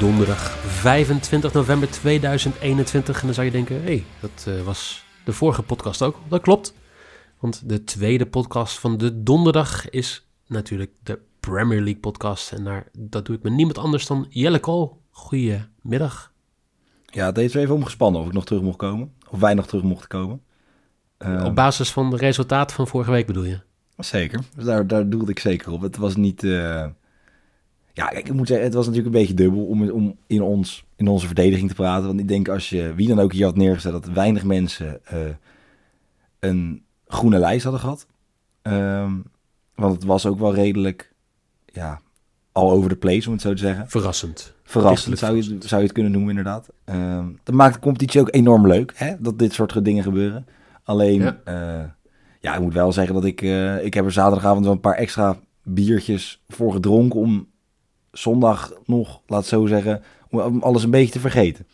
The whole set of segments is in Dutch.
Donderdag 25 november 2021. En dan zou je denken, hé, hey, dat uh, was de vorige podcast ook. Dat klopt. Want de tweede podcast van de donderdag is natuurlijk de Premier League podcast. En daar, dat doe ik met niemand anders dan Jelle Kool. Goedemiddag. Ja, heeft even omgespannen of ik nog terug mocht komen. Of wij nog terug mochten komen. Uh, Op basis van de resultaten van vorige week bedoel je? Zeker. Dus daar, daar doelde ik zeker op. Het was niet... Uh, ja, ik moet zeggen, het was natuurlijk een beetje dubbel om, om in, ons, in onze verdediging te praten. Want ik denk als je wie dan ook hier had neergezet, dat weinig mensen uh, een groene lijst hadden gehad. Um, want het was ook wel redelijk, ja, al over de place, om het zo te zeggen. Verrassend. Verrassend zou je, zou je het kunnen noemen, inderdaad. Um, dat maakt de competitie ook enorm leuk, hè? dat dit soort dingen gebeuren. Alleen, ja, uh, ja ik moet wel zeggen dat ik, uh, ik heb er zaterdagavond wel een paar extra biertjes voor gedronken om zondag nog, laat zo zeggen, om alles een beetje te vergeten.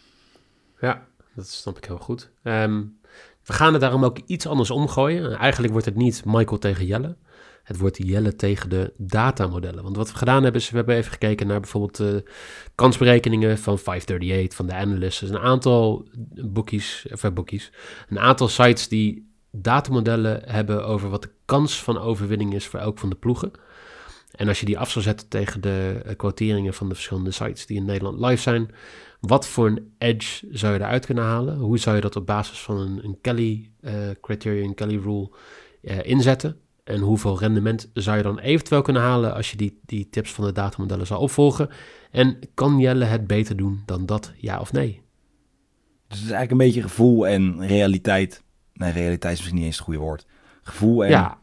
Ja, dat snap ik heel goed. Um, we gaan het daarom ook iets anders omgooien. Eigenlijk wordt het niet Michael tegen Jelle. Het wordt Jelle tegen de datamodellen. Want wat we gedaan hebben, is we hebben even gekeken naar bijvoorbeeld de kansberekeningen van 538, van de analysts. Een aantal bookies, of bookies, een aantal sites die datamodellen hebben over wat de kans van overwinning is voor elk van de ploegen. En als je die af zou zetten tegen de quoteringen van de verschillende sites die in Nederland live zijn, wat voor een edge zou je eruit kunnen halen? Hoe zou je dat op basis van een, een Kelly uh, criterion, Kelly rule uh, inzetten? En hoeveel rendement zou je dan eventueel kunnen halen als je die, die tips van de datamodellen zou opvolgen? En kan Jelle het beter doen dan dat, ja of nee? Dus het is eigenlijk een beetje gevoel en realiteit. Nee, realiteit is misschien niet eens het goede woord. Gevoel en... Ja,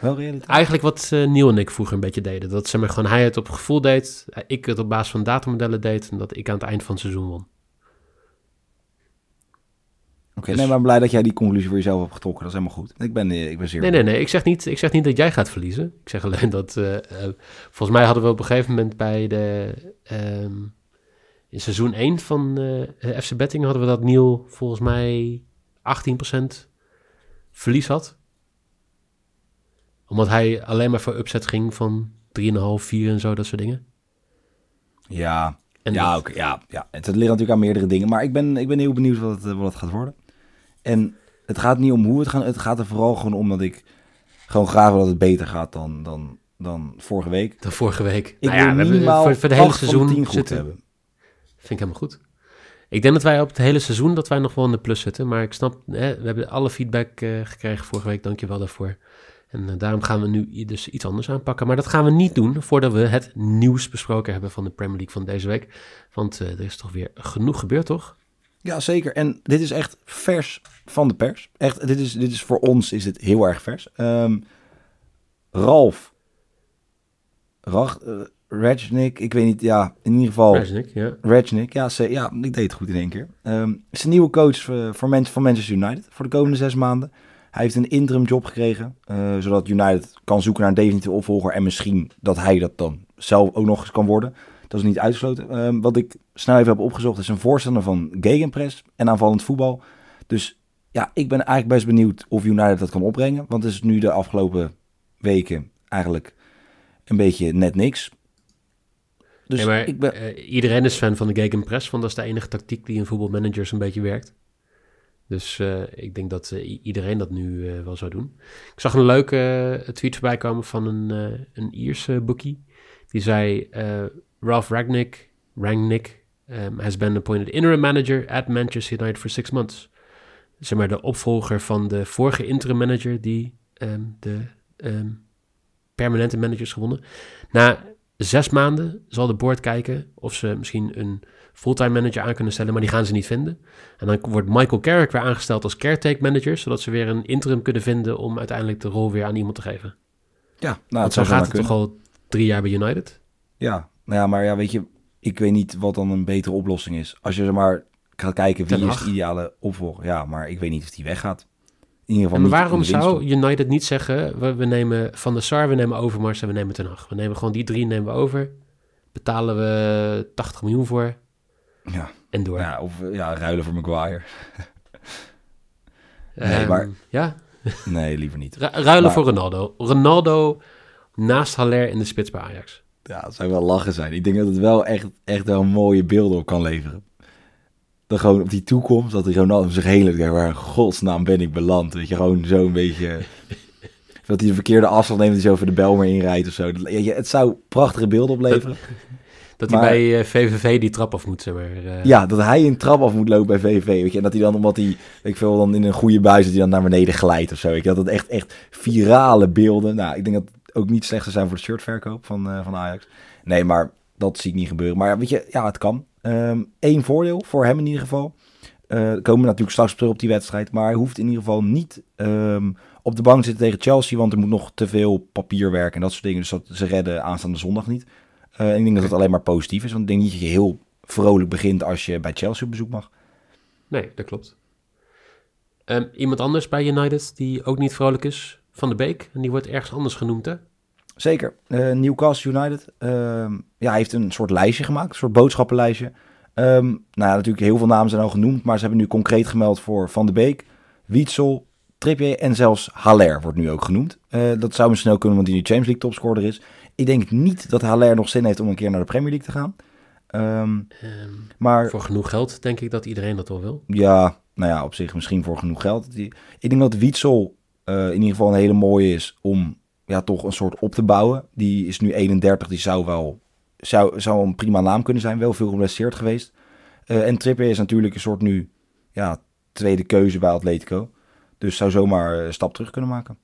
wel realiteit. Eigenlijk wat uh, Neil en ik vroeger een beetje deden. Dat zeg maar gewoon hij het op gevoel deed, ik het op basis van datamodellen deed en dat ik aan het eind van het seizoen won. Oké, okay, dus... nee, maar blij dat jij die conclusie voor jezelf hebt getrokken. Dat is helemaal goed. Ik ben, ik ben zeer... Nee, nee, nee. Ik zeg, niet, ik zeg niet dat jij gaat verliezen. Ik zeg alleen dat... Uh, uh, volgens mij hadden we op een gegeven moment bij de... Um, in seizoen 1 van uh, FC Betting hadden we dat Neil volgens mij 18% verlies had omdat hij alleen maar voor upset ging van 3,5, 4 en zo, dat soort dingen. Ja, en ja, ook, ja, ja. Het, het ligt natuurlijk aan meerdere dingen. Maar ik ben, ik ben heel benieuwd wat het, wat het gaat worden. En het gaat niet om hoe het gaat. Het gaat er vooral gewoon om dat ik gewoon graag wil dat het beter gaat dan, dan, dan vorige week. Dan vorige week. Ik nou ja, wil minimaal voor, voor het hele seizoen goed zitten. hebben. Vind ik helemaal goed. Ik denk dat wij op het hele seizoen dat wij nog wel in de plus zitten. Maar ik snap, hè, we hebben alle feedback uh, gekregen vorige week. Dank je wel daarvoor. En uh, daarom gaan we nu dus iets anders aanpakken. Maar dat gaan we niet doen voordat we het nieuws besproken hebben van de Premier League van deze week. Want uh, er is toch weer genoeg gebeurd, toch? Ja, zeker. En dit is echt vers van de pers. Echt, dit is, dit is voor ons is dit heel erg vers. Um, Ralf. Rach, uh, Rajnik, ik weet niet, ja, in ieder geval. Rajnik, ja. Ja, ze, ja, ik deed het goed in één keer. Um, is een nieuwe coach voor, voor, voor Manchester United voor de komende zes maanden. Hij heeft een interim job gekregen, uh, zodat United kan zoeken naar een definitieve opvolger. En misschien dat hij dat dan zelf ook nog eens kan worden. Dat is niet uitgesloten. Uh, wat ik snel even heb opgezocht is een voorstander van gegenpress en aanvallend voetbal. Dus ja, ik ben eigenlijk best benieuwd of United dat kan opbrengen. Want het is nu de afgelopen weken eigenlijk een beetje net niks. Dus maar, ik ben... uh, iedereen is fan van de gegenpress, want dat is de enige tactiek die in voetbalmanagers een beetje werkt. Dus uh, ik denk dat uh, iedereen dat nu uh, wel zou doen. Ik zag een leuke tweet voorbij komen van een, een Ierse bookie. Die zei: Ralph Ragnick, um, has been appointed interim manager at Manchester United for six months. Zeg maar de opvolger van de vorige interim manager die um, de um, permanente managers gewonnen. Na zes maanden zal de board kijken of ze misschien een fulltime manager aan kunnen stellen, maar die gaan ze niet vinden. En dan wordt Michael Carrick weer aangesteld als caretake manager, zodat ze weer een interim kunnen vinden om uiteindelijk de rol weer aan iemand te geven. Ja, nou, Want zo gaat het toch al drie jaar bij United? Ja, nou ja, maar ja, weet je, ik weet niet wat dan een betere oplossing is. Als je zeg maar gaat kijken wie is de ideale opvolger. Ja, maar ik weet niet of die weggaat. In ieder geval En waarom zou. United niet zeggen, we, we nemen Van der Sar, we nemen Overmars en we nemen Ten Hag. We nemen gewoon die drie nemen we over, betalen we 80 miljoen voor Ja, en door. ja, of ja, ruilen voor Maguire. Ehm, nee, maar- Ja, Nee, liever niet. Ru- ruilen Maar- voor Ronaldo. Ronaldo naast Haller in de spits bij Ajax. Ja, het zou wel lachen zijn. Ik denk dat het wel echt, echt wel mooie beelden op kan leveren. Dan gewoon op die toekomst, dat Ronaldo zich hele tijd, waar in godsnaam ben ik beland? Weet je, gewoon zo'n beetje... dat hij de verkeerde afstand neemt en zo over de bel maar inrijdt of zo. Dat- Het zou prachtige beelden opleveren. Dat hij bij eh, VVV die trap af moet, zeg maar. eh. Ja, dat hij een trap af moet lopen bij VVV. Weet je, en dat hij dan, omdat hij, ik veel, dan in een goede bui zit, hij dan naar beneden glijdt of zo. Weet je, dat het echt, echt virale beelden. Nou, ik denk dat het ook niet slecht zou zijn voor de shirtverkoop van, eh, van Ajax. Nee, maar dat zie ik niet gebeuren. Maar weet je, ja, het kan. Eén voordeel voor hem in ieder geval. Eh komen we natuurlijk straks terug op die wedstrijd. Maar hij hoeft in ieder geval niet ehm, op de bank te zitten tegen Chelsea. Want er moet nog te veel papierwerk en dat soort dingen. Dus dat ze redden aanstaande zondag niet. Eh, ik denk dat het alleen maar positief is. Want ik denk niet dat je heel vrolijk begint als je bij Chelsea op bezoek mag. Nee, dat klopt. Ehm, iemand anders bij United die ook niet vrolijk is, Van de Beek. En die wordt ergens anders genoemd, hè? Zeker. Eh, Newcastle United. ehm, ja, hij heeft een soort lijstje gemaakt. Een soort boodschappenlijstje. Ehm, nou ja, natuurlijk heel veel namen zijn al genoemd. Maar ze hebben nu concreet gemeld voor Van de Beek, Wietsel, Trippier en zelfs Haller wordt nu ook genoemd. Eh, dat zou misschien ook kunnen, want hij nu Champions League topscorer is. Ik denk niet dat Haller nog zin heeft om een keer naar de Premier League te gaan. Ehm, Ehm, maar voor genoeg geld denk ik dat iedereen dat wel wil. Ja, nou ja, op zich misschien voor genoeg geld. Die, ik denk dat Wietsel eh, in ieder geval een hele mooie is om ja, toch een soort op te bouwen. Die is nu 31, die zou wel zou, zou een prima naam kunnen zijn. Wel veel geblesseerd geweest. Eh, en Trippier is natuurlijk een soort nu ja, tweede keuze bij Atletico. Dus zou zomaar een stap terug kunnen maken.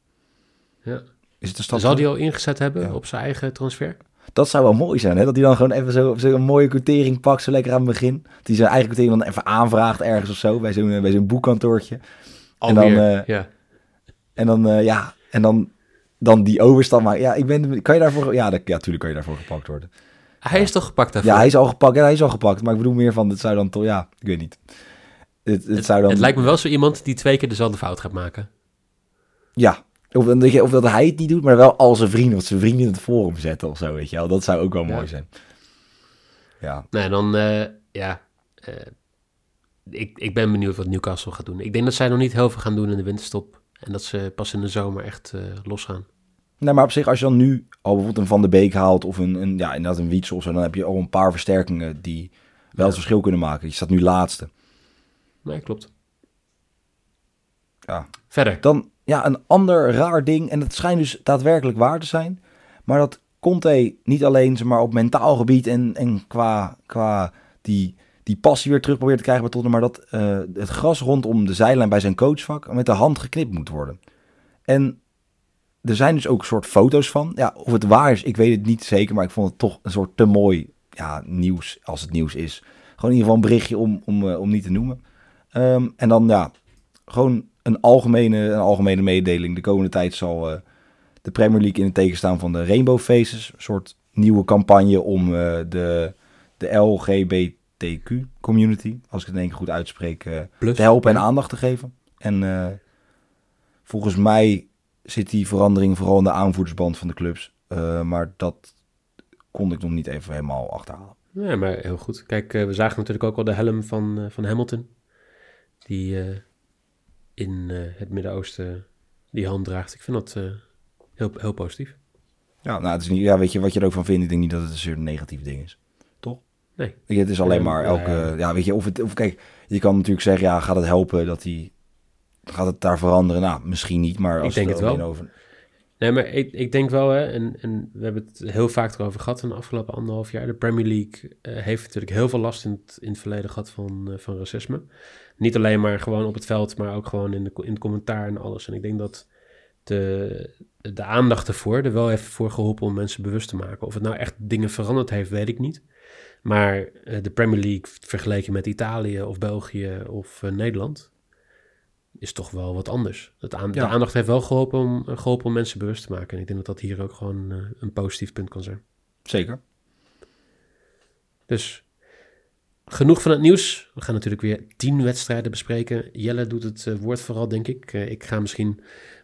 Ja. Is het een stap Zal die al ingezet hebben Ja. op zijn eigen transfer? Dat zou wel mooi zijn, hè? Dat hij dan gewoon even zo, zo een mooie quotering pakt, zo lekker aan het begin. Dat hij zijn eigen quotering dan even aanvraagt ergens of zo, bij zo'n bij zo'n boekkantoortje. En dan, Alweer, eh, ja. En dan, eh, ja, en dan, dan die overstap maken. Ja, ik ben, kan je daarvoor, ja, dat, ja, tuurlijk kan je daarvoor gepakt worden. Hij is toch gepakt daarvoor? Ja, hij is al gepakt, ja, hij is al gepakt. Maar ik bedoel meer van, het zou dan toch, ja, ik weet niet. Het, het, zou dan, Het lijkt me wel zo iemand die twee keer dezelfde fout gaat maken. Ja, of, of dat hij het niet doet, maar wel al zijn vrienden, of zijn vrienden in het forum zetten of zo, weet je wel. Dat zou ook wel Ja. mooi zijn. Ja, Nee, dan, eh, ja, eh, ik, ik ben benieuwd wat Newcastle gaat doen. Ik denk dat zij nog niet heel veel gaan doen in de winterstop. En dat ze pas in de zomer echt eh losgaan. Nee, maar op zich, als je dan nu al bijvoorbeeld een Van de Beek haalt of een, een ja, inderdaad een Wietsel of zo, dan heb je al een paar versterkingen die wel het verschil kunnen maken. Je staat nu laatste. Nee, klopt. Ja. Verder. Dan, ja, een ander raar ding, en het schijnt dus daadwerkelijk waar te zijn, maar dat Conte niet alleen maar, op mentaal gebied en, en qua, qua die, die passie weer terug probeert te krijgen bij Tottenham, maar dat eh, het gras rondom de zijlijn bij zijn coachvak met de hand geknipt moet worden. En er zijn dus ook soort foto's van. Ja, of het waar is, ik weet het niet zeker, maar ik vond het toch een soort te mooi ja, nieuws, als het nieuws is. Gewoon in ieder geval een berichtje om, om, eh, om niet te noemen. Ehm, en dan ja, gewoon een algemene, een algemene mededeling. De komende tijd zal eh, de Premier League in het teken staan van de Rainbow Faces. Een soort nieuwe campagne om eh, de, de LGBTQ community, als ik het in één keer goed uitspreek, eh, Plus. te helpen en aandacht te geven. En volgens mij zit die verandering vooral in de aanvoerdersband van de clubs. Maar dat kon ik nog niet even helemaal achterhalen. Ja, maar heel goed. Kijk, we zagen natuurlijk ook al de helm van, van Hamilton. Die in eh, het Midden-Oosten die hand draagt. Ik vind dat eh, heel, heel positief. Ja, nou, het is niet, ja, weet je wat je er ook van vindt? Ik denk niet dat het een zeer negatief ding is. Toch? Nee. Je, het is alleen Ja, maar elke... ja. Ja, weet je, of het... Of, kijk, je kan natuurlijk zeggen, ja, gaat het helpen dat hij... Gaat het daar veranderen? Nou, misschien niet, maar als denk het wel. alleen Over, Nee, maar ik, ik denk wel, hè, en, en we hebben het heel vaak erover gehad in de afgelopen anderhalf jaar. De Premier League eh, heeft natuurlijk heel veel last in het, in het verleden gehad van, eh, van racisme. Niet alleen maar gewoon op het veld, maar ook gewoon in de, in het commentaar en alles. En ik denk dat de, de aandacht ervoor er wel even voor geholpen om mensen bewust te maken. Of het nou echt dingen veranderd heeft, weet ik niet. Maar eh, de Premier League vergeleken met Italië of België of Nederland is toch wel wat anders. Het aan, De aandacht heeft wel geholpen om, geholpen om mensen bewust te maken. En ik denk dat dat hier ook gewoon eh, een positief punt kan zijn. Zeker. Dus genoeg van het nieuws. We gaan natuurlijk weer tien wedstrijden bespreken. Jelle doet het eh, woord vooral, denk ik. Eh, ik ga misschien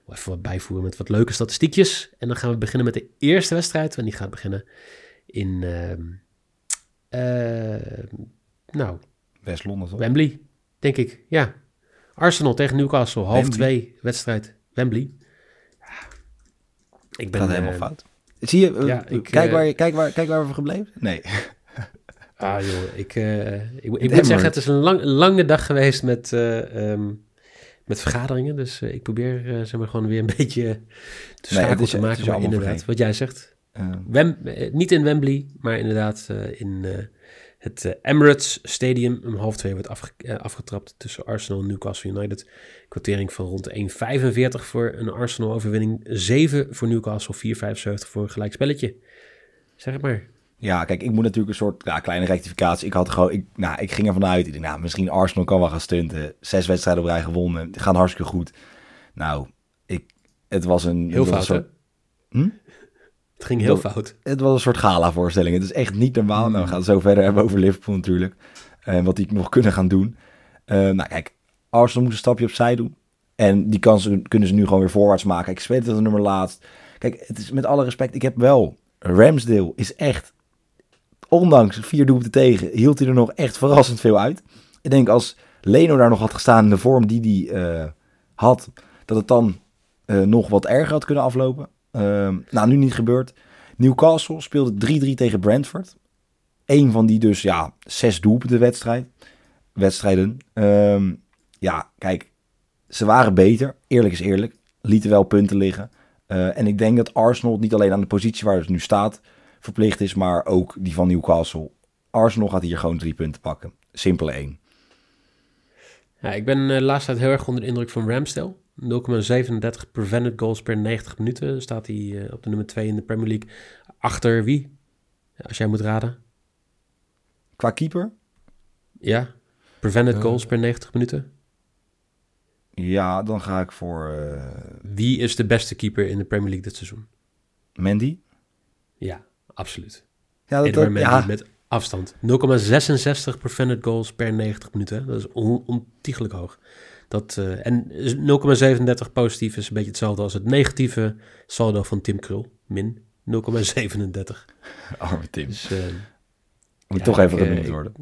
wel even wat bijvoeren met wat leuke statistiekjes. En dan gaan we beginnen met de eerste wedstrijd. En die gaat beginnen in... ehm, eh, nou, West-Londen toch? Wembley, denk ik. Ja. Arsenal tegen Newcastle, half Wembley. twee wedstrijd. Wembley. Ja. Ik ben Gaat helemaal eh, fout. Zie je, eh, ja, ik, kijk, eh, waar, je- kijk, waar, kijk waar we gebleven? Nee. Ah joh, ik, eh, ik, ik moet zeggen, het is een lang, lange dag geweest met, eh, ehm, met vergaderingen. Dus eh, ik probeer eh, zeg maar gewoon weer een beetje te schakelen te maken. Maar inderdaad, wat jij zegt. Eh, Wem, eh, niet in Wembley, maar inderdaad eh, in eh, het eh, Emirates Stadium. Om half twee wordt afge- eh, afgetrapt tussen Arsenal en Newcastle United. Quotering van rond 1,45 voor een Arsenal-overwinning. 7 voor Newcastle, 4,75 voor een gelijkspelletje. Zeg het maar. ja, kijk, ik moet natuurlijk een soort ja, kleine rectificatie. Ik had gewoon, ik, nou, ik ging ervan uit. Ik dacht, nou, misschien Arsenal kan wel gaan stunten. Zes wedstrijden op rij gewonnen. Die gaan hartstikke goed. Nou, ik, het was een, Heel fout, soort, Hm? Het ging heel Dat- fout. het was een soort gala-voorstelling. Het is echt niet normaal. Nou, we gaan het zo verder hebben over Liverpool natuurlijk. En wat die nog kunnen gaan doen. Eh, nou, kijk, Arsenal moet een stapje opzij doen. En die kansen kunnen ze nu gewoon weer voorwaarts maken. Ik weet het nummer laatst. Kijk, het is met alle respect. Ik heb wel. Ramsdale is echt. Ondanks vier doelpunten tegen. hield hij er nog echt verrassend veel uit. Ik denk als Leno daar nog had gestaan in de vorm die hij eh, had. dat het dan eh, nog wat erger had kunnen aflopen. Ehm, nou, nu niet gebeurd. Newcastle speelde 3-3 tegen Brentford. Eén van die dus, ja, zes doelpunten wedstrijd. wedstrijden. Ehm, ja, kijk, ze waren beter. Eerlijk is eerlijk. Lieten wel punten liggen. Eh, en ik denk dat Arsenal niet alleen aan de positie waar het nu staat verplicht is, maar ook die van Newcastle. Arsenal gaat hier gewoon drie punten pakken. Simpele één. Ja, ik ben laatste tijd heel erg onder de indruk van Ramsdale. 0,37 prevented goals per 90 minuten. Staat hij eh, op de nummer 2 in de Premier League. Achter wie? Als jij moet raden. Qua keeper? Ja, prevented Eh. goals per 90 minuten. Ja, dan ga ik voor eh, Wie is de beste keeper in de Premier League dit seizoen? Mandy. Ja, absoluut. Ja, dat, Mendy ja, met afstand. 0,66 prevented goals per 90 minuten. Dat is on ontiegelijk hoog. Dat, eh, en 0,37 positief is een beetje hetzelfde als het negatieve saldo van Tim Krul. Min 0,37. arme Tim. Dus, eh, Moet ja, toch even eh, genoemd worden.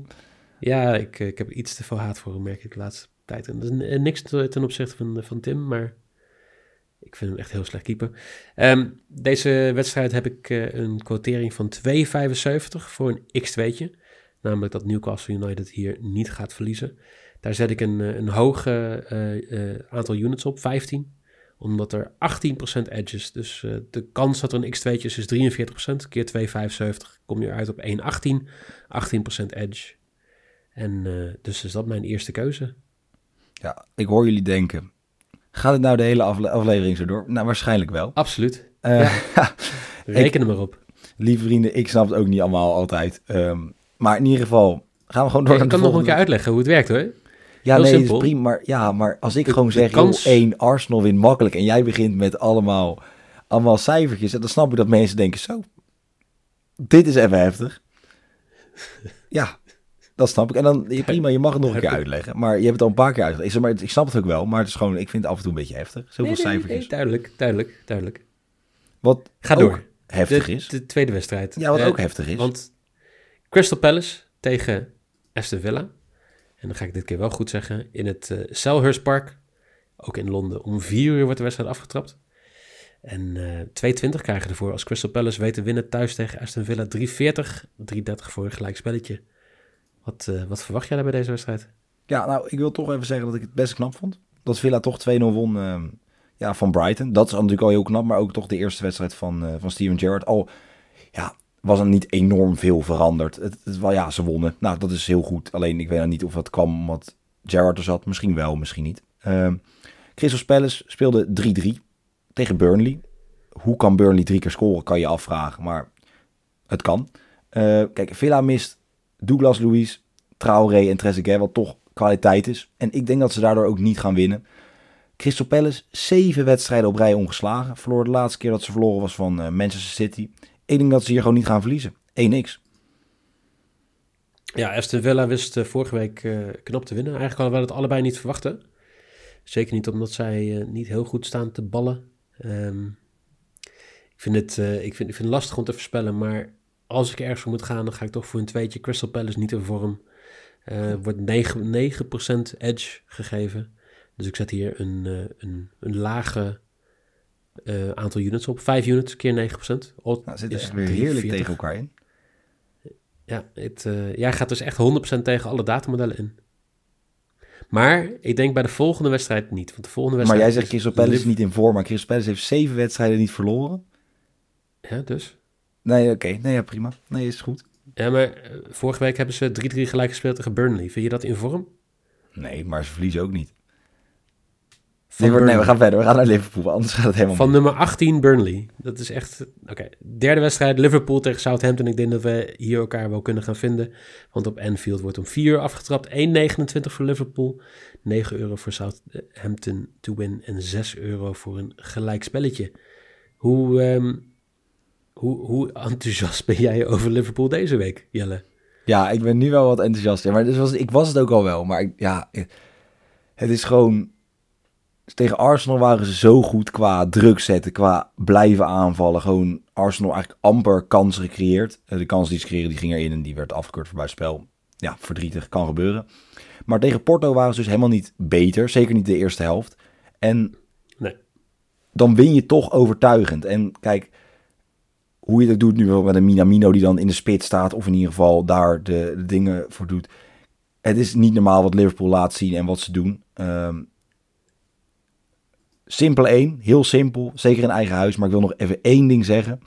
Ja, ik, ik heb iets te veel haat voor hem, merk ik de laatste tijd. En dat is niks te- ten opzichte van, van Tim, maar ik vind hem echt heel slecht keeper. Ehm, deze wedstrijd heb ik een quotering van 2,75 voor een x2'tje. Namelijk dat Newcastle United hier niet gaat verliezen. Daar zet ik een, eh, een hoog eh, eh, aantal units op, 15. Omdat er 18% edge is. Dus de kans dat er een x2'tje is, is 43%. Keer 2,75 kom je uit op 1,18. 18% edge. En dus is dat mijn eerste keuze. Ja, ik hoor jullie denken. Gaat het nou de hele afle- aflevering zo door? Nou, waarschijnlijk wel. Absoluut. Eh, Reken er maar op. lieve vrienden, ik snap het ook niet allemaal altijd. Ehm, maar in ieder geval gaan we gewoon door ik kan nog een keer uitleggen hoe het werkt hoor. Ja, heel nee, simpel. is prima. Maar, ja, maar als ik De- gewoon zeg, kans- joh, één Arsenal wint makkelijk en jij begint met allemaal, allemaal cijfertjes, dan snap ik dat mensen denken, zo, dit is even heftig. Ja, dat snap ik. En dan, prima, je mag het nog een keer uitleggen. Maar je hebt het al een paar keer uitgelegd. Ik, zeg maar, ik snap het ook wel, maar het is gewoon, ik vind het af en toe een beetje heftig. Zoveel Nee, nee, nee, cijfertjes. duidelijk, duidelijk, duidelijk. Wat Ga ook door. heftig de, is. de tweede wedstrijd. Ja, wat Eh, ook heftig is. Want Crystal Palace tegen Aston Villa. En dan ga ik dit keer wel goed zeggen. In het eh Selhurst Park. Ook in Londen. Om vier uur wordt de wedstrijd afgetrapt. En eh 2,20 krijgen ervoor als Crystal Palace weet te winnen thuis tegen Aston Villa. 3,40. 3,30 voor een gelijk spelletje. Wat, eh, wat verwacht jij daar bij deze wedstrijd? Ja, nou, ik wil toch even zeggen dat ik het best knap vond. Dat Villa toch 2-0 won ehm, ja, van Brighton. Dat is natuurlijk al heel knap, maar ook toch de eerste wedstrijd van, van Steven Gerrard. Al ja, was er niet enorm veel veranderd. Het, het, wel, ja, ze wonnen. Nou, dat is heel goed. Alleen ik weet niet of dat kwam omdat Gerrard er zat. Misschien wel, misschien niet. Ehm Crystal Palace speelde 3-3. tegen Burnley. Hoe kan Burnley drie keer scoren, kan je afvragen. Maar het kan. Uh, kijk, Villa mist Douglas Luiz, Traoré en Trezeguet, wat toch kwaliteit is. En ik denk dat ze daardoor ook niet gaan winnen. Crystal Palace, zeven wedstrijden op rij ongeslagen. Verloor de laatste keer dat ze verloren was van uh, Manchester City. Ik denk dat ze hier gewoon niet gaan verliezen. 1x. Ja, Aston Villa wist uh, vorige week uh, knap te winnen. Eigenlijk hadden we het allebei niet verwachten. Zeker niet omdat zij niet heel goed staan te ballen. Um, ik, vind het, ik, vind, ik vind lastig om te voorspellen, maar als ik ergens voor moet gaan, dan ga ik toch voor een tweetje. Crystal Palace niet in vorm. wordt 9%, 9% edge gegeven. Dus ik zet hier een, een, een lage uh, aantal units op. 5 units keer 9%. Odd nou, zit echt weer heerlijk tegen elkaar in. Ja, het, uh, jij gaat dus echt 100% tegen alle datamodellen in. Maar ik denk bij de volgende wedstrijd niet. Want de volgende wedstrijd maar jij zegt Crystal Palace is niet in vorm. Maar Crystal Palace heeft zeven wedstrijden niet verloren. Ja, dus? Nee, oké. Okay. Nee, ja, prima. Nee, is goed. Ja, maar vorige week hebben ze 3-3 gelijk gespeeld tegen Burnley. Vind je dat in vorm? Nee, maar ze verliezen ook niet. Nee, we gaan verder. We gaan naar Liverpool, anders gaat het helemaal Van nummer 18 Burnley. Dat is echt... Oké, derde wedstrijd Liverpool tegen Southampton. Ik denk dat we hier elkaar wel kunnen gaan vinden. Want op Anfield wordt om 4 uur afgetrapt. 1,29 voor Liverpool. 9 euro voor Southampton to win. En 6 euro voor een gelijk spelletje. Hoe, um, hoe, hoe enthousiast ben jij over Liverpool deze week, Jelle? Ja, ik ben nu wel wat enthousiast. Ja, maar dus was, ik was het ook al wel. Maar ik, ja, het is gewoon dus tegen Arsenal waren ze zo goed qua druk zetten, qua blijven aanvallen. Gewoon Arsenal eigenlijk amper kansen gecreëerd. Eh, de kans die ze creëren, die ging erin en die werd afgekeurd voor buitenspel. Ja, verdrietig, kan gebeuren. Maar tegen Porto waren ze dus helemaal niet beter. Zeker niet de eerste helft. En nee. dan win je toch overtuigend. En kijk, hoe je dat doet nu met een Minamino die dan in de spits staat. Of in ieder geval daar de, de dingen voor doet. Het is niet normaal wat Liverpool laat zien en wat ze doen. Um, Simpel één, heel simpel, zeker in eigen huis. Maar ik wil nog even één ding zeggen.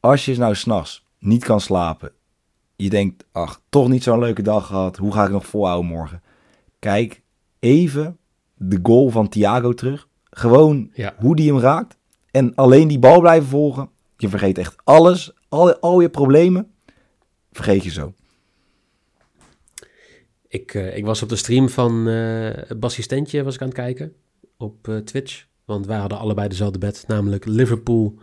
Als je nou s'nachts niet kan slapen, je denkt, ach, toch niet zo'n leuke dag gehad, hoe ga ik nog volhouden morgen? Kijk even de goal van Thiago terug. Gewoon hoe die hem raakt. En alleen die bal blijven volgen. Je vergeet echt alles, al, al je problemen, vergeet je zo. Ik, uh, ik was op de stream van uh, Bassistentje was ik aan het kijken op uh, Twitch. Want wij hadden allebei dezelfde bed, namelijk Liverpool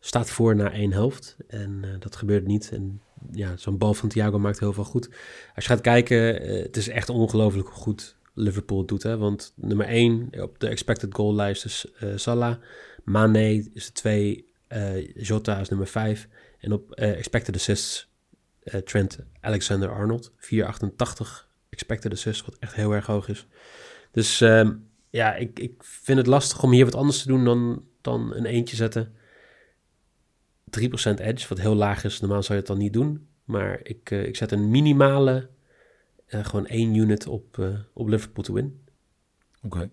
staat voor na één helft. En uh, dat gebeurt niet. En ja, zo'n bal van Thiago maakt heel veel goed. Als je gaat kijken, uh, het is echt ongelooflijk goed Liverpool doet. Hè? Want nummer 1 op de expected goal lijst is uh, Salah. Mane is de 2. Jota is nummer 5. En op expected assists Trent Alexander-Arnold. 4,88 expected assists, wat echt heel erg hoog is. Dus ehm, ja, ik, ik vind het lastig om hier wat anders te doen dan, dan een eentje zetten. 3% edge, wat heel laag is. Normaal zou je het dan niet doen. Maar ik, uh, ik zet een minimale, uh, gewoon één unit op, uh, op Liverpool to win. Oké. Okay.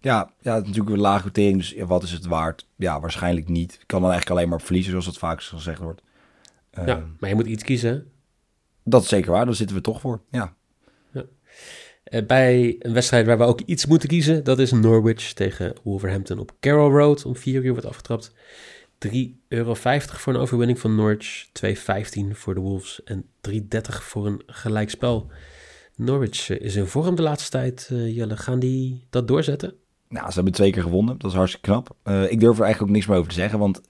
Ja, ja, natuurlijk een lage quotering, dus wat is het waard? Ja, waarschijnlijk niet. Ik kan dan eigenlijk alleen maar verliezen, zoals dat vaak gezegd wordt. ja, maar je moet iets kiezen. Dat is zeker waar, daar zitten we toch voor, ja. Eh, bij een wedstrijd waar we ook iets moeten kiezen, dat is Norwich tegen Wolverhampton op Carroll Road. Om 4 uur wordt afgetrapt. 3,50 euro voor een overwinning van Norwich, 2,15 voor de Wolves en 3,30 voor een gelijkspel. Norwich eh, is in vorm de laatste tijd. Uh, Jelle, gaan die dat doorzetten? Nou, ze hebben twee keer gewonnen. Dat is hartstikke knap. Uh, ik durf er eigenlijk ook niks meer over te zeggen, want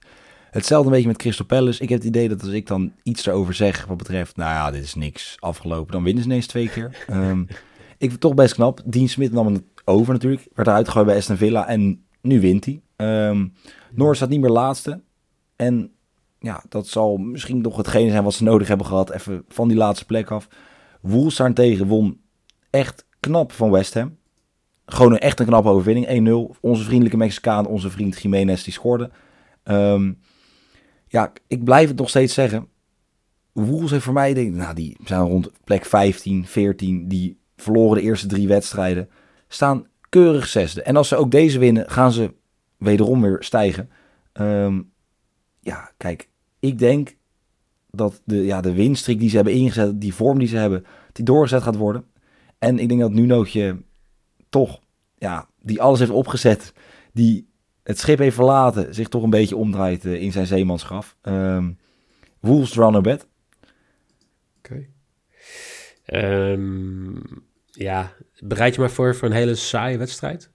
hetzelfde een beetje met Crystal Palace. Ik heb het idee dat als ik dan iets erover zeg wat betreft, nou ja, dit is niks afgelopen, dan winnen ze ineens twee keer. Um, ik vind toch best knap. Dean Smith nam het over natuurlijk. Werd eruit gegooid bij Aston Villa en nu wint hij. Um, Norris staat niet meer laatste. En ja, dat zal misschien nog hetgene zijn wat ze nodig hebben gehad. Even van die laatste plek af. Wolves daarentegen won echt knap van West Ham. Gewoon echt een knappe overwinning. 1-0. Onze vriendelijke Mexicaan, onze vriend Jiménez, die scoorde. Um, ja, ik blijf het nog steeds zeggen. Wolves heeft voor mij, denk nou, die zijn rond plek 15, 14. Die verloren de eerste drie wedstrijden. Staan keurig zesde. En als ze ook deze winnen, gaan ze wederom weer stijgen. Um, ja, kijk, ik denk dat de, ja, de winstreek die ze hebben ingezet, die vorm die ze hebben, die doorgezet gaat worden. En ik denk dat nu Nunootje toch, ja, die alles heeft opgezet, die het schip heeft verlaten, zich toch een beetje omdraait in zijn zeemansgraf. Um, Wolves runner bed. Ehm, ja, bereid je maar voor voor een hele saaie wedstrijd.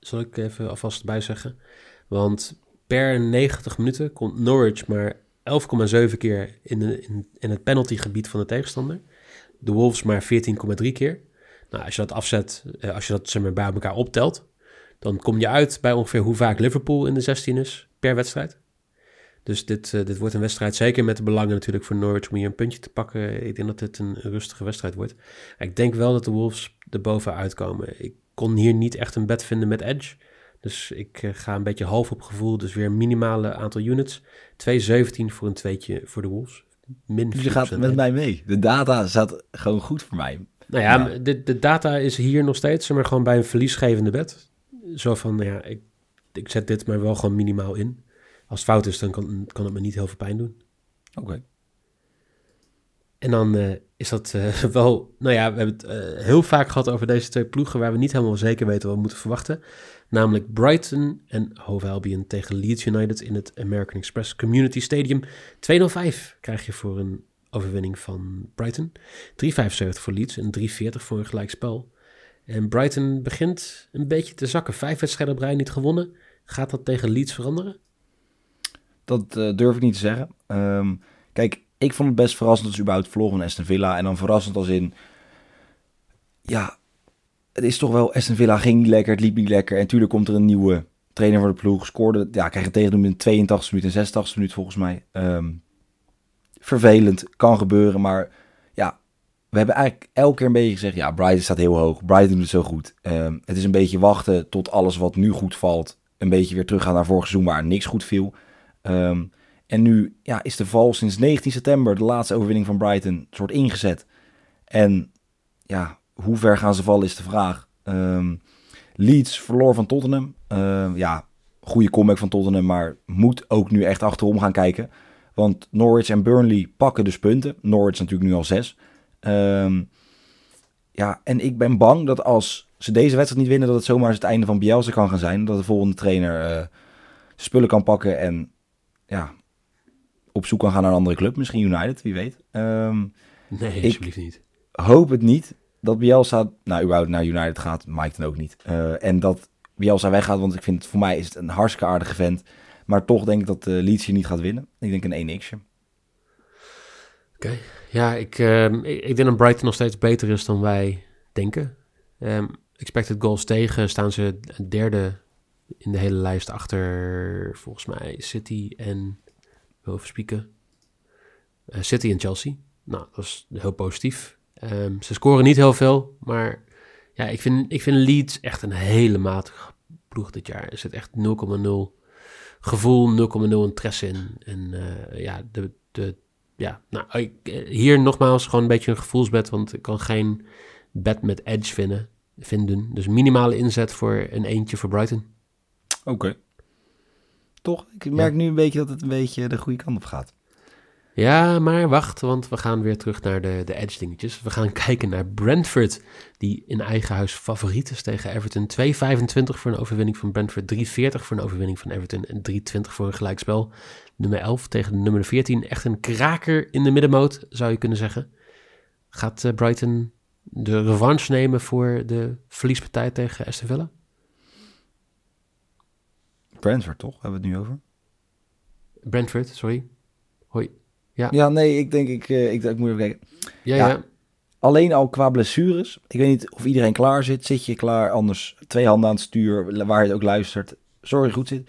Zal ik even alvast bij zeggen. Want per 90 minuten komt Norwich maar 11,7 keer in, in het penaltygebied van de tegenstander. De Wolves maar 14,3 keer. Nou, als je dat afzet, eh, als je dat zeg maar, bij elkaar optelt, dan kom je uit bij ongeveer hoe vaak Liverpool in de 16 is per wedstrijd. Dus dit, uh, dit wordt een wedstrijd, zeker met de belangen natuurlijk voor Norwich om hier een puntje te pakken. Ik denk dat dit een, rustige wedstrijd wordt. Ik denk wel dat de Wolves er bovenuit komen. Ik kon hier niet echt een bed vinden met Edge. Dus ik uh, ga een beetje half op gevoel. Dus weer een minimale aantal units. 2,17 voor een tweetje voor de Wolves. Min je gaat met mij mee. De data staat gewoon goed voor mij. Nou ja, De, de data is hier nog steeds, maar gewoon bij een verliesgevende bed. Zo van, nou ja, ik, ik zet dit maar wel gewoon minimaal in. Als het fout is, dan kan, kan het me niet heel veel pijn doen. Oké. En dan uh, is dat uh, wel, nou ja, we hebben het uh, heel vaak gehad over deze twee ploegen waar we niet helemaal zeker weten wat we moeten verwachten. Namelijk Brighton en Hove Albion tegen Leeds United in het American Express Community Stadium. 2-0-5 krijg je voor een overwinning van Brighton. 3,75 voor Leeds en 3,40 voor een gelijkspel. En Brighton begint een beetje te zakken. Vijf wedstrijden op rij niet gewonnen. Gaat dat tegen Leeds veranderen? Dat uh, durf ik niet te zeggen. Um, kijk, ik vond het best verrassend dat ze überhaupt vlogen van Aston Villa. En dan verrassend als in... Ja, het is toch wel... Aston Villa ging niet lekker, het liep niet lekker. En natuurlijk komt er een nieuwe trainer voor de ploeg. Scoorde, ja, krijg je tegen in 82 minuten en 86 minuten volgens mij. Um, vervelend, kan gebeuren. Maar ja, we hebben eigenlijk elke keer een beetje gezegd... Ja, Brighton staat heel hoog. Brighton doet het zo goed. Um, het is een beetje wachten tot alles wat nu goed valt... een beetje weer teruggaan naar vorig seizoen waar niks goed viel... Um, en nu ja, is de val sinds 19 september, de laatste overwinning van Brighton, soort ingezet. En ja, hoe ver gaan ze vallen is de vraag. Um, Leeds verloor van Tottenham. Uh, ja, goede comeback van Tottenham, maar moet ook nu echt achterom gaan kijken. Want Norwich en Burnley pakken dus punten. Norwich natuurlijk nu al zes. Ja, en ik ben bang dat als ze deze wedstrijd niet winnen, dat het zomaar het einde van Bielsa kan gaan zijn. Dat de volgende trainer uh, spullen kan pakken en ja, op zoek kan gaan naar een andere club. Misschien United, wie weet. Um, nee, alsjeblieft niet. hoop het niet dat Bielsa, nou, überhaupt naar United gaat. Mike dan ook niet. Uh, en dat Bielsa weggaat, want ik vind het voor mij is het een hartstikke aardige vent. Maar toch denk ik dat uh, Leeds hier niet gaat winnen. Ik denk een 1x'je. Oké, ja, ik, uh, ik, ik, denk dat Brighton nog steeds beter is dan wij denken. Um, expected goals tegen staan ze derde in de hele lijst achter volgens mij City en overspieken. Uh, City en Chelsea. Nou, dat is heel positief. Um, ze scoren niet heel veel, maar ja, ik vind, ik vind Leeds echt een hele matige ploeg dit jaar. Er zit echt 0,0 gevoel, 0,0 interesse in. En uh, ja, de, de, ja, nou, ik, eh, hier nogmaals gewoon een beetje een gevoelsbed, want ik kan geen bed met edge vinden. vinden. Dus minimale inzet voor een eentje voor Brighton. Oké. Okay. Toch? Ik merk nu een beetje dat het een beetje de goede kant op gaat. Ja, maar wacht, want we gaan weer terug naar de, de edge dingetjes. We gaan kijken naar Brentford, die in eigen huis favoriet is tegen Everton. 2,25 voor een overwinning van Brentford, 3,40 voor een overwinning van Everton en 3,20 voor een gelijkspel. Nummer 11 tegen de nummer 14. Echt een kraker in de middenmoot, zou je kunnen zeggen. Gaat uh, Brighton de revanche nemen voor de verliespartij tegen Aston Villa? Brentford, toch? Hebben we het nu over? Brentford, sorry. Hoi. Ja, ja nee, ik denk, ik, uh, ik, ik moet even kijken. Ja, ja, ja. Alleen al qua blessures. Ik weet niet of iedereen klaar zit. Zit je klaar? Anders twee handen aan het stuur, waar je ook luistert. Zorg je goed zit.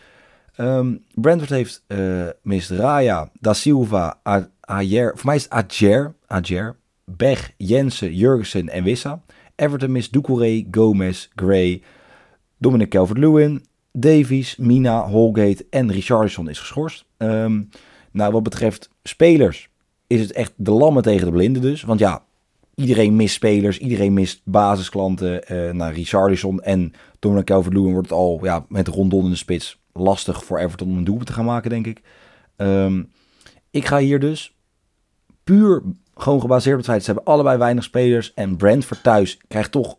Um, Brentford heeft uh, mist Raya, Da Silva, Ayer, voor mij is het Ajer, Ajer, Beg, Jensen, Jurgensen en Wissa. Everton mist Doucouré, Gomez, Gray, Dominic Calvert-Lewin, Davies, Mina, Holgate en Richardson is geschorst. Um, nou, wat betreft spelers is het echt de lammen tegen de blinden dus. Want ja, iedereen mist spelers, iedereen mist basisklanten. Uh, nou, Richardson en Dominic Calvert-Lewin wordt het al ja, met Rondon in de spits lastig voor Everton om een doelpunt te gaan maken, denk ik. Um, ik ga hier dus puur gewoon gebaseerd op het feit, ze hebben allebei weinig spelers. En Brentford thuis krijgt toch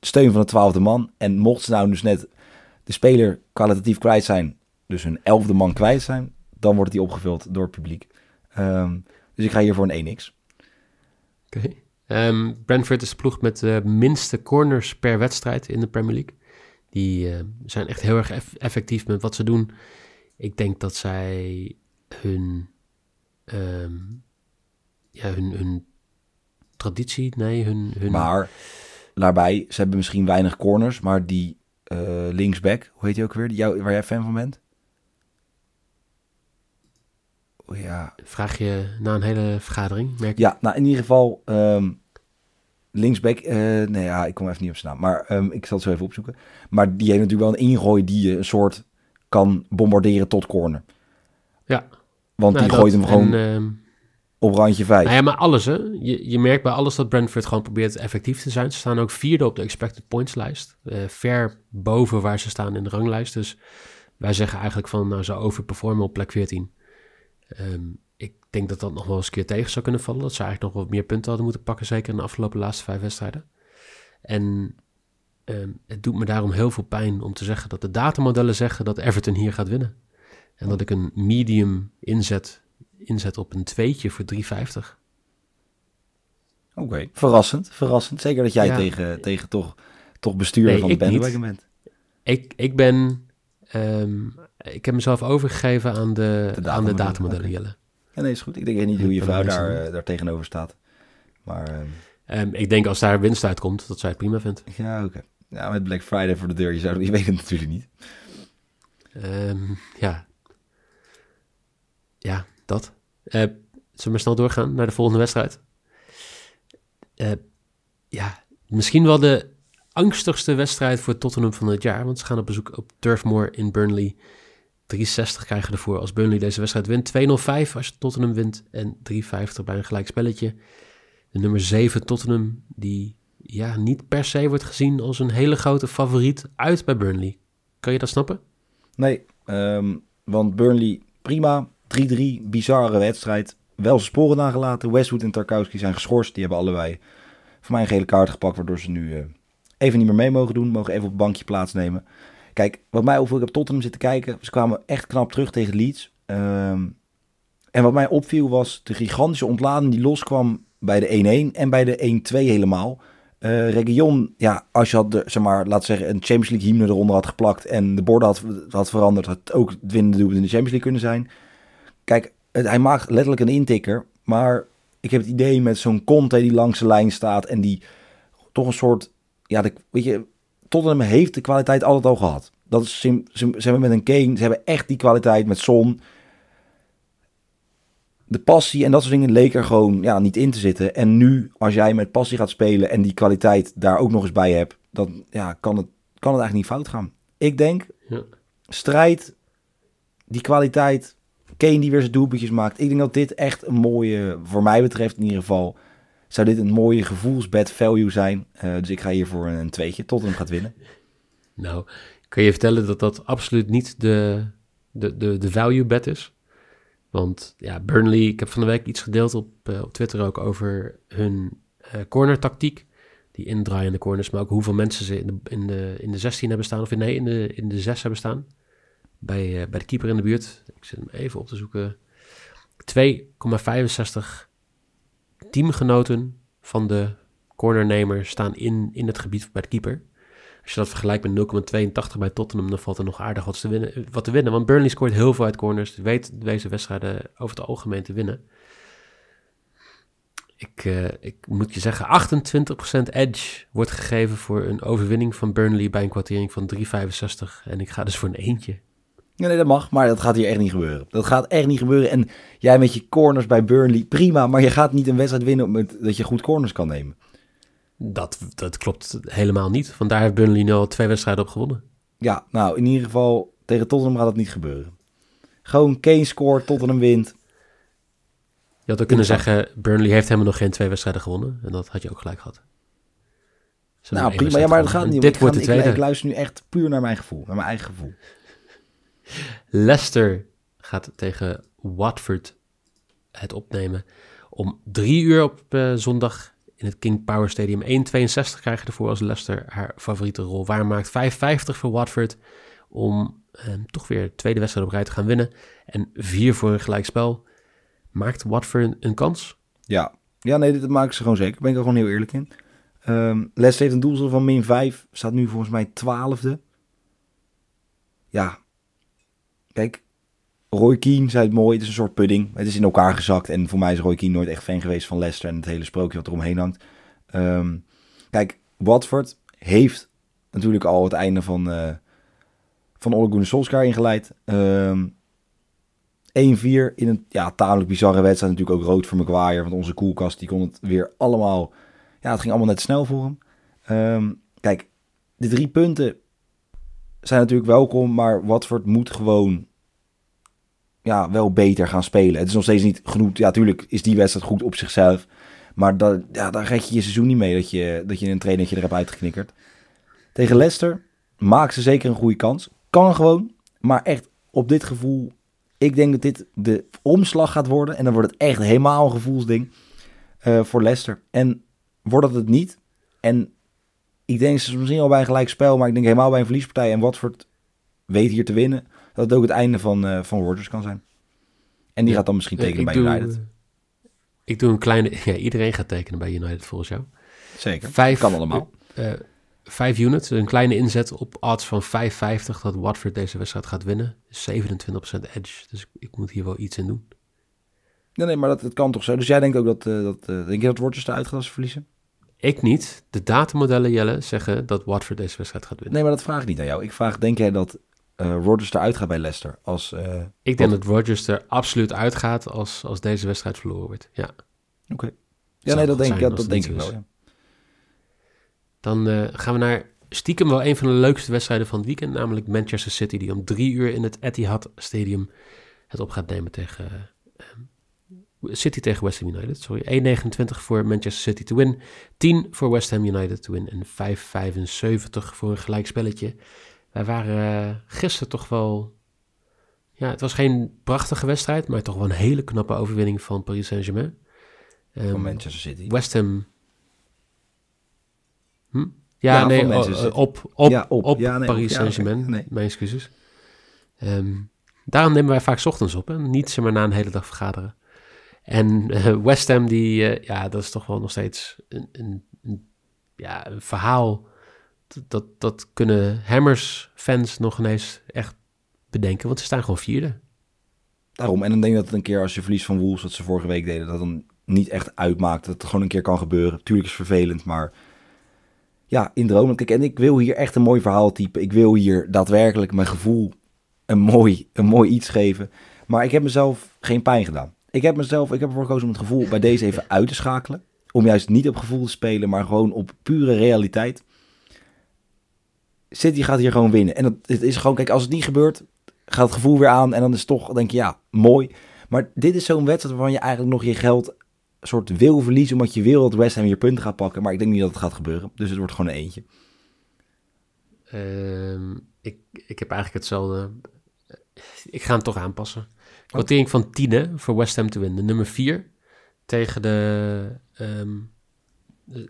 steun van de twaalfde man. En mocht ze nou dus net de speler kwalitatief kwijt zijn, dus een elfde man kwijt zijn, dan wordt die opgevuld door het publiek. Ehm, dus ik ga hier voor een 1x. Oké. Ehm, Brentford is de ploeg met de minste corners per wedstrijd in de Premier League. Die eh, zijn echt heel erg eff- effectief met wat ze doen. Ik denk dat zij hun, ehm, ja, hun, hun traditie, nee, hun... hun Maar daarbij, ze hebben misschien weinig corners, maar die linksback, hoe heet die ook weer, jou, waar jij fan van bent? Oh, ja, Vraag je na een hele vergadering, merk. Ja, nou in ieder geval ehm, linksback. eh, nee, ja, ik kom even niet op zijn naam. Maar ehm, ik zal het zo even opzoeken. Maar die heeft natuurlijk wel een ingooi die je een soort kan bombarderen tot corner. Ja. Want Nou, die dat gooit hem gewoon en, ehm, op randje 5. Nou ja, maar alles hè. Je, je merkt bij alles dat Brentford gewoon probeert effectief te zijn. Ze staan ook vierde op de expected points lijst. eh, ver boven waar ze staan in de ranglijst. Dus wij zeggen eigenlijk van nou ze overperformen op plek 14. Ehm, ik denk dat dat nog wel eens een keer tegen zou kunnen vallen. Dat ze eigenlijk nog wat meer punten hadden moeten pakken. Zeker in de afgelopen laatste vijf wedstrijden. En ehm, het doet me daarom heel veel pijn om te zeggen dat de datamodellen zeggen dat Everton hier gaat winnen. En dat ik een medium inzet, inzet op een tweetje voor 3,50. Oké, verrassend, verrassend. Zeker dat jij Ja. tegen, tegen toch, toch bestuurder Nee, van de bandwagon bent. Ik, ik ben. ehm, ik heb mezelf overgegeven aan de, aan de datamodellen. Jelle. Ja, nee, is goed. Ik denk niet hoe je vrouw daar, eh, daar tegenover staat. Maar ehm, Ehm, ik denk als daar winst uitkomt, dat zij het prima vindt. ja, oké. Ja, met Black Friday voor de deur, je, zou, je weet het natuurlijk niet. Ehm, ja. Ja, dat. Eh, zullen we maar snel doorgaan naar de volgende wedstrijd? Eh, ja, misschien wel de angstigste wedstrijd voor Tottenham van het jaar. Want ze gaan op bezoek op Turf Moor in Burnley. 360 krijgen ervoor als Burnley deze wedstrijd wint. 205 als Tottenham wint. En 350 bij een gelijk spelletje. De nummer 7 Tottenham, die ja, niet per se wordt gezien als een hele grote favoriet uit bij Burnley. Kan je dat snappen? Nee, ehm, want Burnley, prima. 3-3, bizarre wedstrijd. Wel sporen nagelaten. Westwood en Tarkowski zijn geschorst. Die hebben allebei voor mij een gele kaart gepakt. Waardoor ze nu eh, even niet meer mee mogen doen. Mogen even op het bankje plaatsnemen. Kijk, wat mij opviel, ik heb Tottenham zitten kijken. Ze kwamen echt knap terug tegen Leeds. Ehm, en wat mij opviel was de gigantische ontlading die loskwam bij de 1-1 en bij de 1-2 helemaal. Eh Region, ja, als je had, de, zeg maar, we zeggen, een Champions League hymne eronder had geplakt en de borden had, had veranderd, had ook het winnende in de Champions League kunnen zijn. Kijk, het- hij maakt letterlijk een intikker, maar ik heb het idee met zo'n Conte die langs de lijn staat en die toch een soort, ja, de, weet je, Tottenham heeft de kwaliteit altijd al gehad. Dat is, sim- ze hebben met een Kane, ze hebben echt die kwaliteit met Son. De passie en dat soort dingen leek er gewoon ja, niet in te zitten. En nu, als jij met passie gaat spelen en die kwaliteit daar ook nog eens bij hebt, dan ja, kan, het, kan het eigenlijk niet fout gaan. Ik denk, Ja. strijd, die kwaliteit, Kane die weer zijn doelpuntjes maakt. Ik denk dat dit echt een mooie, voor mij betreft in ieder geval, zou dit een mooie gevoelsbed value zijn. Eh, dus ik ga hier voor een tweetje. Tottenham gaat winnen. Nou, kan je vertellen dat dat absoluut niet de, de, de, de value bet is? Want ja, Burnley, ik heb van de week iets gedeeld op, eh, op Twitter ook over hun eh corner tactiek. Die indraaiende corners, maar ook hoeveel mensen ze in de, in de, in de 16 hebben staan. Of in, nee, in de, in de 6 hebben staan. Bij, eh, bij de keeper in de buurt. Ik zit hem even op te zoeken. 2,65 teamgenoten van de cornernemer staan in, in het gebied bij de keeper. Als je dat vergelijkt met 0,82 bij Tottenham, dan valt er nog aardig wat te, winnen, wat te winnen. Want Burnley scoort heel veel uit corners. Die weet deze wedstrijden over het algemeen te winnen. Ik, eh, ik moet je zeggen, 28% edge wordt gegeven voor een overwinning van Burnley bij een kwartering van 3,65. En ik ga dus voor een eentje. Nee, dat mag, maar dat gaat hier echt niet gebeuren. Dat gaat echt niet gebeuren. En jij met je corners bij Burnley, prima. Maar je gaat niet een wedstrijd winnen met dat je goed corners kan nemen. Dat, dat klopt helemaal niet. Want daar heeft Burnley nu al twee wedstrijden op gewonnen. Ja, nou, in ieder geval tegen Tottenham gaat dat niet gebeuren. Gewoon Kane scoort, Tottenham wint. Je had ook kunnen zeggen, Burnley heeft helemaal nog geen twee wedstrijden gewonnen. En dat had je ook gelijk gehad. Ze Nou, prima. Ja, maar dat gaat niet. Dit wordt de tweede. Ik, luister nu echt puur naar mijn gevoel, naar mijn eigen gevoel. Leicester gaat tegen Watford het opnemen. Om drie uur op eh, zondag in het King Power Stadium. 1,62 krijg je ervoor als Leicester haar favoriete rol waarmaakt. 5,50 voor Watford om ehm, toch weer tweede wedstrijd op rij te gaan winnen. En vier voor een gelijkspel. Maakt Watford een kans? Ja, ja nee, dit maken ze gewoon zeker. Daar ben ik er gewoon heel eerlijk in. Um, Leicester heeft een doelstelling van min 5. Staat nu volgens mij twaalfde. Ja. Kijk, Roy Keane zei het mooi. Het is een soort pudding. Het is in elkaar gezakt. En voor mij is Roy Keane nooit echt fan geweest van Leicester. En het hele sprookje wat eromheen hangt. Um, kijk, Watford heeft natuurlijk al het einde van, uh, van Ole Solskjaer ingeleid. Um, 1-4 in een ja, tamelijk bizarre wedstrijd. Natuurlijk ook rood voor Maguire. Want onze koelkast die kon het weer allemaal... Ja, het ging allemaal net snel voor hem. Um, kijk, de drie punten zijn natuurlijk welkom. Maar Watford moet gewoon ja, wel beter gaan spelen. Het is nog steeds niet genoeg. Ja, natuurlijk is die wedstrijd goed op zichzelf. Maar dat, ja, daar red je je seizoen niet mee dat je, dat je een trainertje er hebt uitgeknikkerd. Tegen Leicester maakt ze zeker een goede kans. Kan gewoon. Maar echt op dit gevoel ik denk dat dit de omslag gaat worden. En dan wordt het echt helemaal een gevoelsding uh, voor Leicester. En wordt het het niet. En ik denk ze misschien al bij een gelijk spel. Maar ik denk helemaal bij een verliespartij. En Watford weet hier te winnen. Dat het ook het einde van, uh, van Rodgers kan zijn. En die ja, gaat dan misschien tekenen bij doe, United. Ik doe een kleine... Ja, iedereen gaat tekenen bij United volgens jou. Zeker. Vijf, kan allemaal. Uh, vijf units, een kleine inzet op odds van 5,50 dat Watford deze wedstrijd gaat winnen. 27% edge, dus ik moet hier wel iets in doen. Nee, nee, maar dat, dat kan toch zo. Dus jij denkt ook dat, uh, dat uh, denk je dat Rodgers eruit gaat als ze verliezen? Ik niet. De datamodellen, Jelle, zeggen dat Watford deze wedstrijd gaat winnen. Nee, maar dat vraag ik niet aan jou. Ik vraag, denk jij dat uh, Rodgers eruit gaat bij Leicester? Als, ik denk dat Rodgers er absoluut uitgaat als, als deze wedstrijd verloren wordt, ja. Oké. Okay. Ja, nee, dat denk, ik, dat denk ik wel, ja. Dan uh, gaan we naar stiekem wel een van de leukste wedstrijden van het weekend. Namelijk Manchester City, die om drie uur in het Etihad Stadium het op gaat nemen tegen City tegen West Ham United. Sorry, 1,29 voor Manchester City to win. 10 voor West Ham United to win. En 5,75 voor een gelijkspelletje. Wij waren uh, gisteren toch wel... Ja, het was geen prachtige wedstrijd, maar toch wel een hele knappe overwinning van Paris Saint-Germain. Um, van Manchester City. West Ham Hm? Ja, nee, oh, op, op, ja, op. op ja, nee, Paris Saint-Germain. nee. Mijn excuses. Um, daarom nemen wij vaak ochtends op. en Niet zomaar na een hele dag vergaderen. En uh, West Ham, die, uh, ja, dat is toch wel nog steeds een, een, ja, verhaal. Dat, dat kunnen Hammers-fans nog ineens echt bedenken. Want ze staan gewoon vierde. Daarom. En dan denk ik dat het een keer als je verliest van Wolves, wat ze vorige week deden, dat dan niet echt uitmaakt. Dat het gewoon een keer kan gebeuren. Tuurlijk is het vervelend, maar ja, in dromen. Kijk, en ik wil hier echt een mooi verhaal typen. Ik wil hier daadwerkelijk mijn gevoel een mooi, een mooi iets geven. Maar ik heb mezelf geen pijn gedaan. Ik heb mezelf, ik heb ervoor gekozen om het gevoel bij deze even uit te schakelen. Om juist niet op gevoel te spelen, maar gewoon op pure realiteit. City gaat hier gewoon winnen. En dat, het is gewoon, kijk, als het niet gebeurt, gaat het gevoel weer aan. En dan is het toch, denk je, ja, mooi. Maar dit is zo'n wedstrijd waarvan je eigenlijk nog je geld soort wil verliezen, omdat je wil dat West Ham hier punten gaat pakken. Maar ik denk niet dat het gaat gebeuren. Dus het wordt gewoon een eentje. Uh, ik, ik heb eigenlijk hetzelfde. Ik ga hem toch aanpassen. Quotering van 10 voor West Ham te winnen. Nummer 4 tegen de, um,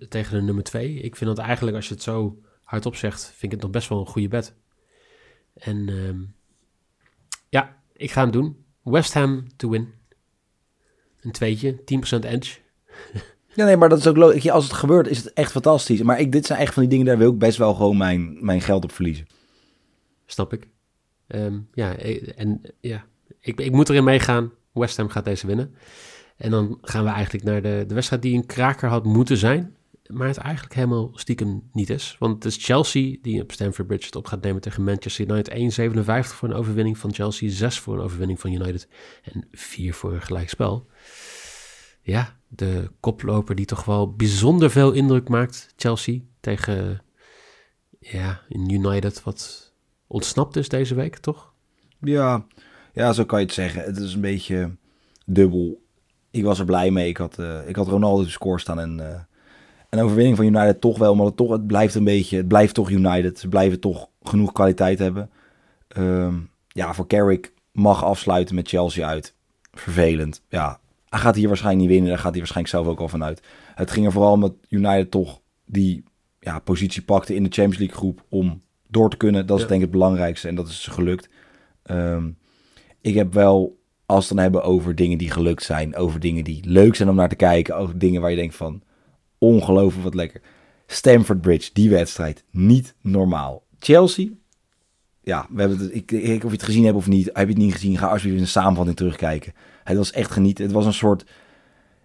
tegen de nummer 2. Ik vind dat eigenlijk, als je het zo hardop zegt, vind ik het nog best wel een goede bet. En um, ja, ik ga hem doen. West Ham to win. Een tweetje, 10% edge. Ja, nee, maar dat is ook logisch. Als het gebeurt, is het echt fantastisch. Maar ik, dit zijn echt van die dingen, daar wil ik best wel gewoon mijn, mijn geld op verliezen. Snap ik. Um, ja, en ja, ik, ik moet erin meegaan. West Ham gaat deze winnen. En dan gaan we eigenlijk naar de, de wedstrijd die een kraker had moeten zijn maar het eigenlijk helemaal stiekem niet is. Want het is Chelsea die op Stamford Bridge het op gaat nemen tegen Manchester United. 1,57 voor een overwinning van Chelsea, 6 voor een overwinning van United en 4 voor een gelijkspel. Ja, de koploper die toch wel bijzonder veel indruk maakt, Chelsea, tegen ja, United, wat ontsnapt is deze week, toch? Ja, ja, zo kan je het zeggen. Het is een beetje dubbel. Ik was er blij mee. Ik had, uh, ik had Ronaldo de score staan en... Uh, een overwinning van United toch wel, maar het, toch, het blijft een beetje, het blijft toch United. Ze blijven toch genoeg kwaliteit hebben. Um, ja, voor Carrick mag afsluiten met Chelsea uit. Vervelend. Ja, hij gaat hier waarschijnlijk niet winnen. Daar gaat hij waarschijnlijk zelf ook al vanuit. Het ging er vooral om dat United toch die ja, positie pakte in de Champions League groep om door te kunnen. Dat is Ja. denk ik het belangrijkste en dat is gelukt. Ehm, ik heb wel, als het dan hebben over dingen die gelukt zijn, over dingen die leuk zijn om naar te kijken, over dingen waar je denkt van, ongelooflijk wat lekker. Stamford Bridge, die wedstrijd, niet normaal. Chelsea, ja, we hebben ik, of je het gezien hebt of niet, heb je het niet gezien, ga alsjeblieft de samenvatting terugkijken. Het was echt genieten. Het was een soort,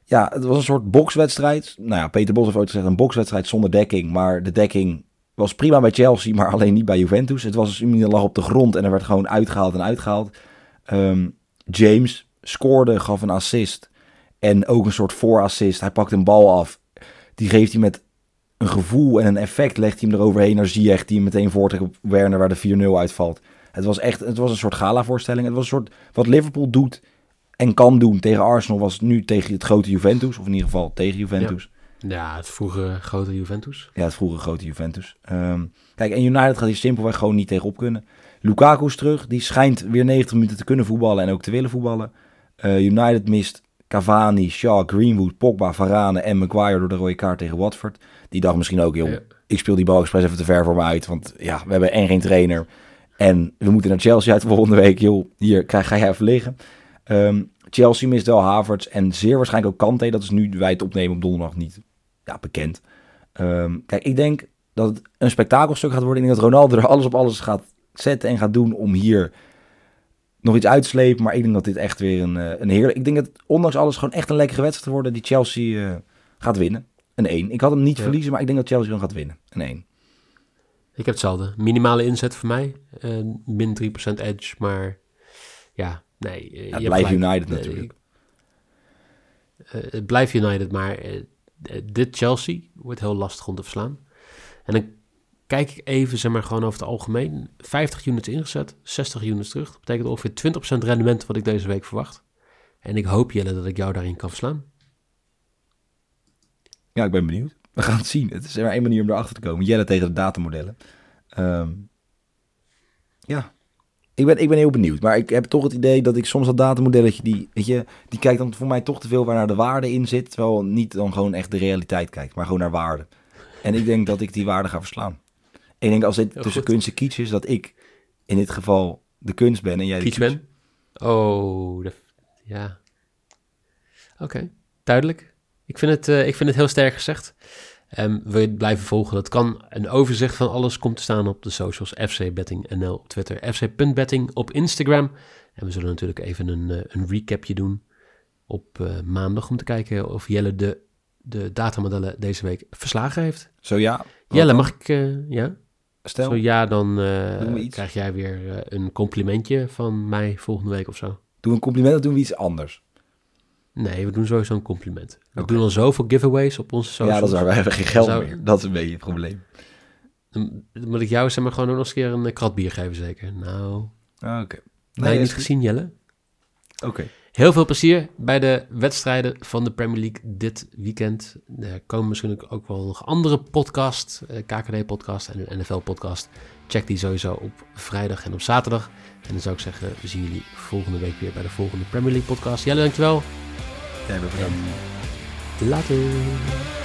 ja, het was een soort bokswedstrijd. Nou ja, Peter Bos heeft ooit gezegd een bokswedstrijd zonder dekking, maar de dekking was prima bij Chelsea, maar alleen niet bij Juventus. Het was iemand lag op de grond en er werd gewoon uitgehaald en uitgehaald. Ehm, James scoorde, gaf een assist en ook een soort voorassist. Hij pakt een bal af, die geeft hij met een gevoel en een effect, legt hij hem eroverheen naar Ziyech, die hem meteen voortrekt op Werner, waar de 4-0 uitvalt. Het was echt, het was een soort gala-voorstelling. Het was een soort, wat Liverpool doet en kan doen tegen Arsenal, was nu tegen het grote Juventus, of in ieder geval tegen Juventus. Ja, het vroege grote Juventus. Ja, het vroege grote Juventus. Ehm, kijk, en United gaat hier simpelweg gewoon niet tegenop kunnen. Lukaku is terug. Die schijnt weer 90 minuten te kunnen voetballen en ook te willen voetballen. Eh, United mist Cavani, Shaw, Greenwood, Pogba, Varane en Maguire door de rode kaart tegen Watford. Die dacht misschien ook, joh, Ja. ik speel die bal expres even te ver voor me uit. Want ja, we hebben en geen trainer. En we moeten naar Chelsea uit volgende week. Joh, hier krijg, ga jij even liggen. Ehm, Chelsea mist wel Havertz en zeer waarschijnlijk ook Kante. Dat is nu wij het opnemen op donderdag niet ja, bekend. Ehm, kijk, ik denk dat het een spektakelstuk gaat worden. Ik denk dat Ronaldo er alles op alles gaat zetten en gaat doen om hier nog iets uit te slepen. Maar ik denk dat dit echt weer een, eh, een heerlijk... Ik denk dat het ondanks alles gewoon echt een lekkere wedstrijd wordt die Chelsea eh, gaat winnen. Een 1. Ik had hem niet Ja. verliezen, maar ik denk dat Chelsea dan gaat winnen. Een 1. Ik heb hetzelfde. Minimale inzet voor mij. Eh, min 3% edge, maar ja, nee. eh, je blijft. United natuurlijk. het blijft United, maar dit Chelsea wordt heel lastig om te verslaan. En dan kijk ik even, zeg maar, gewoon over het algemeen. 50 units ingezet, 60 units terug. Dat betekent ongeveer 20% rendement wat ik deze week verwacht. En ik hoop, Jelle, dat ik jou daarin kan verslaan. Ja, ik ben benieuwd. We gaan het zien. Het is maar één manier om erachter te komen. Jelle tegen de datamodellen. Ehm, ja, ik ben, ik ben heel benieuwd. Maar ik heb toch het idee dat ik soms dat datamodelletje... Die, weet je, die kijkt dan voor mij toch te veel waar naar de waarde in zit. Terwijl niet dan gewoon echt de realiteit kijkt. Maar gewoon naar waarde. En ik denk dat ik die waarde ga verslaan. Ik denk als dit Heel tussen goed. kunst en kitsch is... dat ik in dit geval de kunst ben en jij de Kiets kitsch. ben? Oh, de- ja. Oké, duidelijk. Ik vind, het, eh, ik vind het heel sterk gezegd. Ehm, wil je het blijven volgen? Dat kan. Een overzicht van alles komt te staan op de socials. FC Betting NL op Twitter. FC.betting op Instagram. En we zullen natuurlijk even een, eh, een recapje doen op eh, maandag... om te kijken of Jelle de, de datamodellen deze week verslagen heeft. Zo ja. Jelle, mag ik... ja? Stel, Zo ja, dan eh, krijg jij weer eh, een complimentje van mij volgende week of zo. doen we een compliment of doen we iets anders? Nee, we doen sowieso een compliment. We doen al zoveel giveaways op onze socials. Ja, dat is waar. We hebben geen geld Zou- meer. Dat is een beetje het probleem. Dan moet ik jou zeg maar gewoon nog eens een keer een eh, krat bier geven zeker. Nou, Ah, Oké. nee, is niet gezien Jelle. Oké. Heel veel plezier bij de wedstrijden van de Premier League dit weekend. Er komen misschien ook wel nog andere podcast, eh, KKD-podcast en een NFL-podcast. Check die sowieso op vrijdag en op zaterdag. En dan zou ik zeggen, we zien jullie volgende week weer bij de volgende Premier League podcast. Jelle, dankjewel. Jij bent bedankt. En later.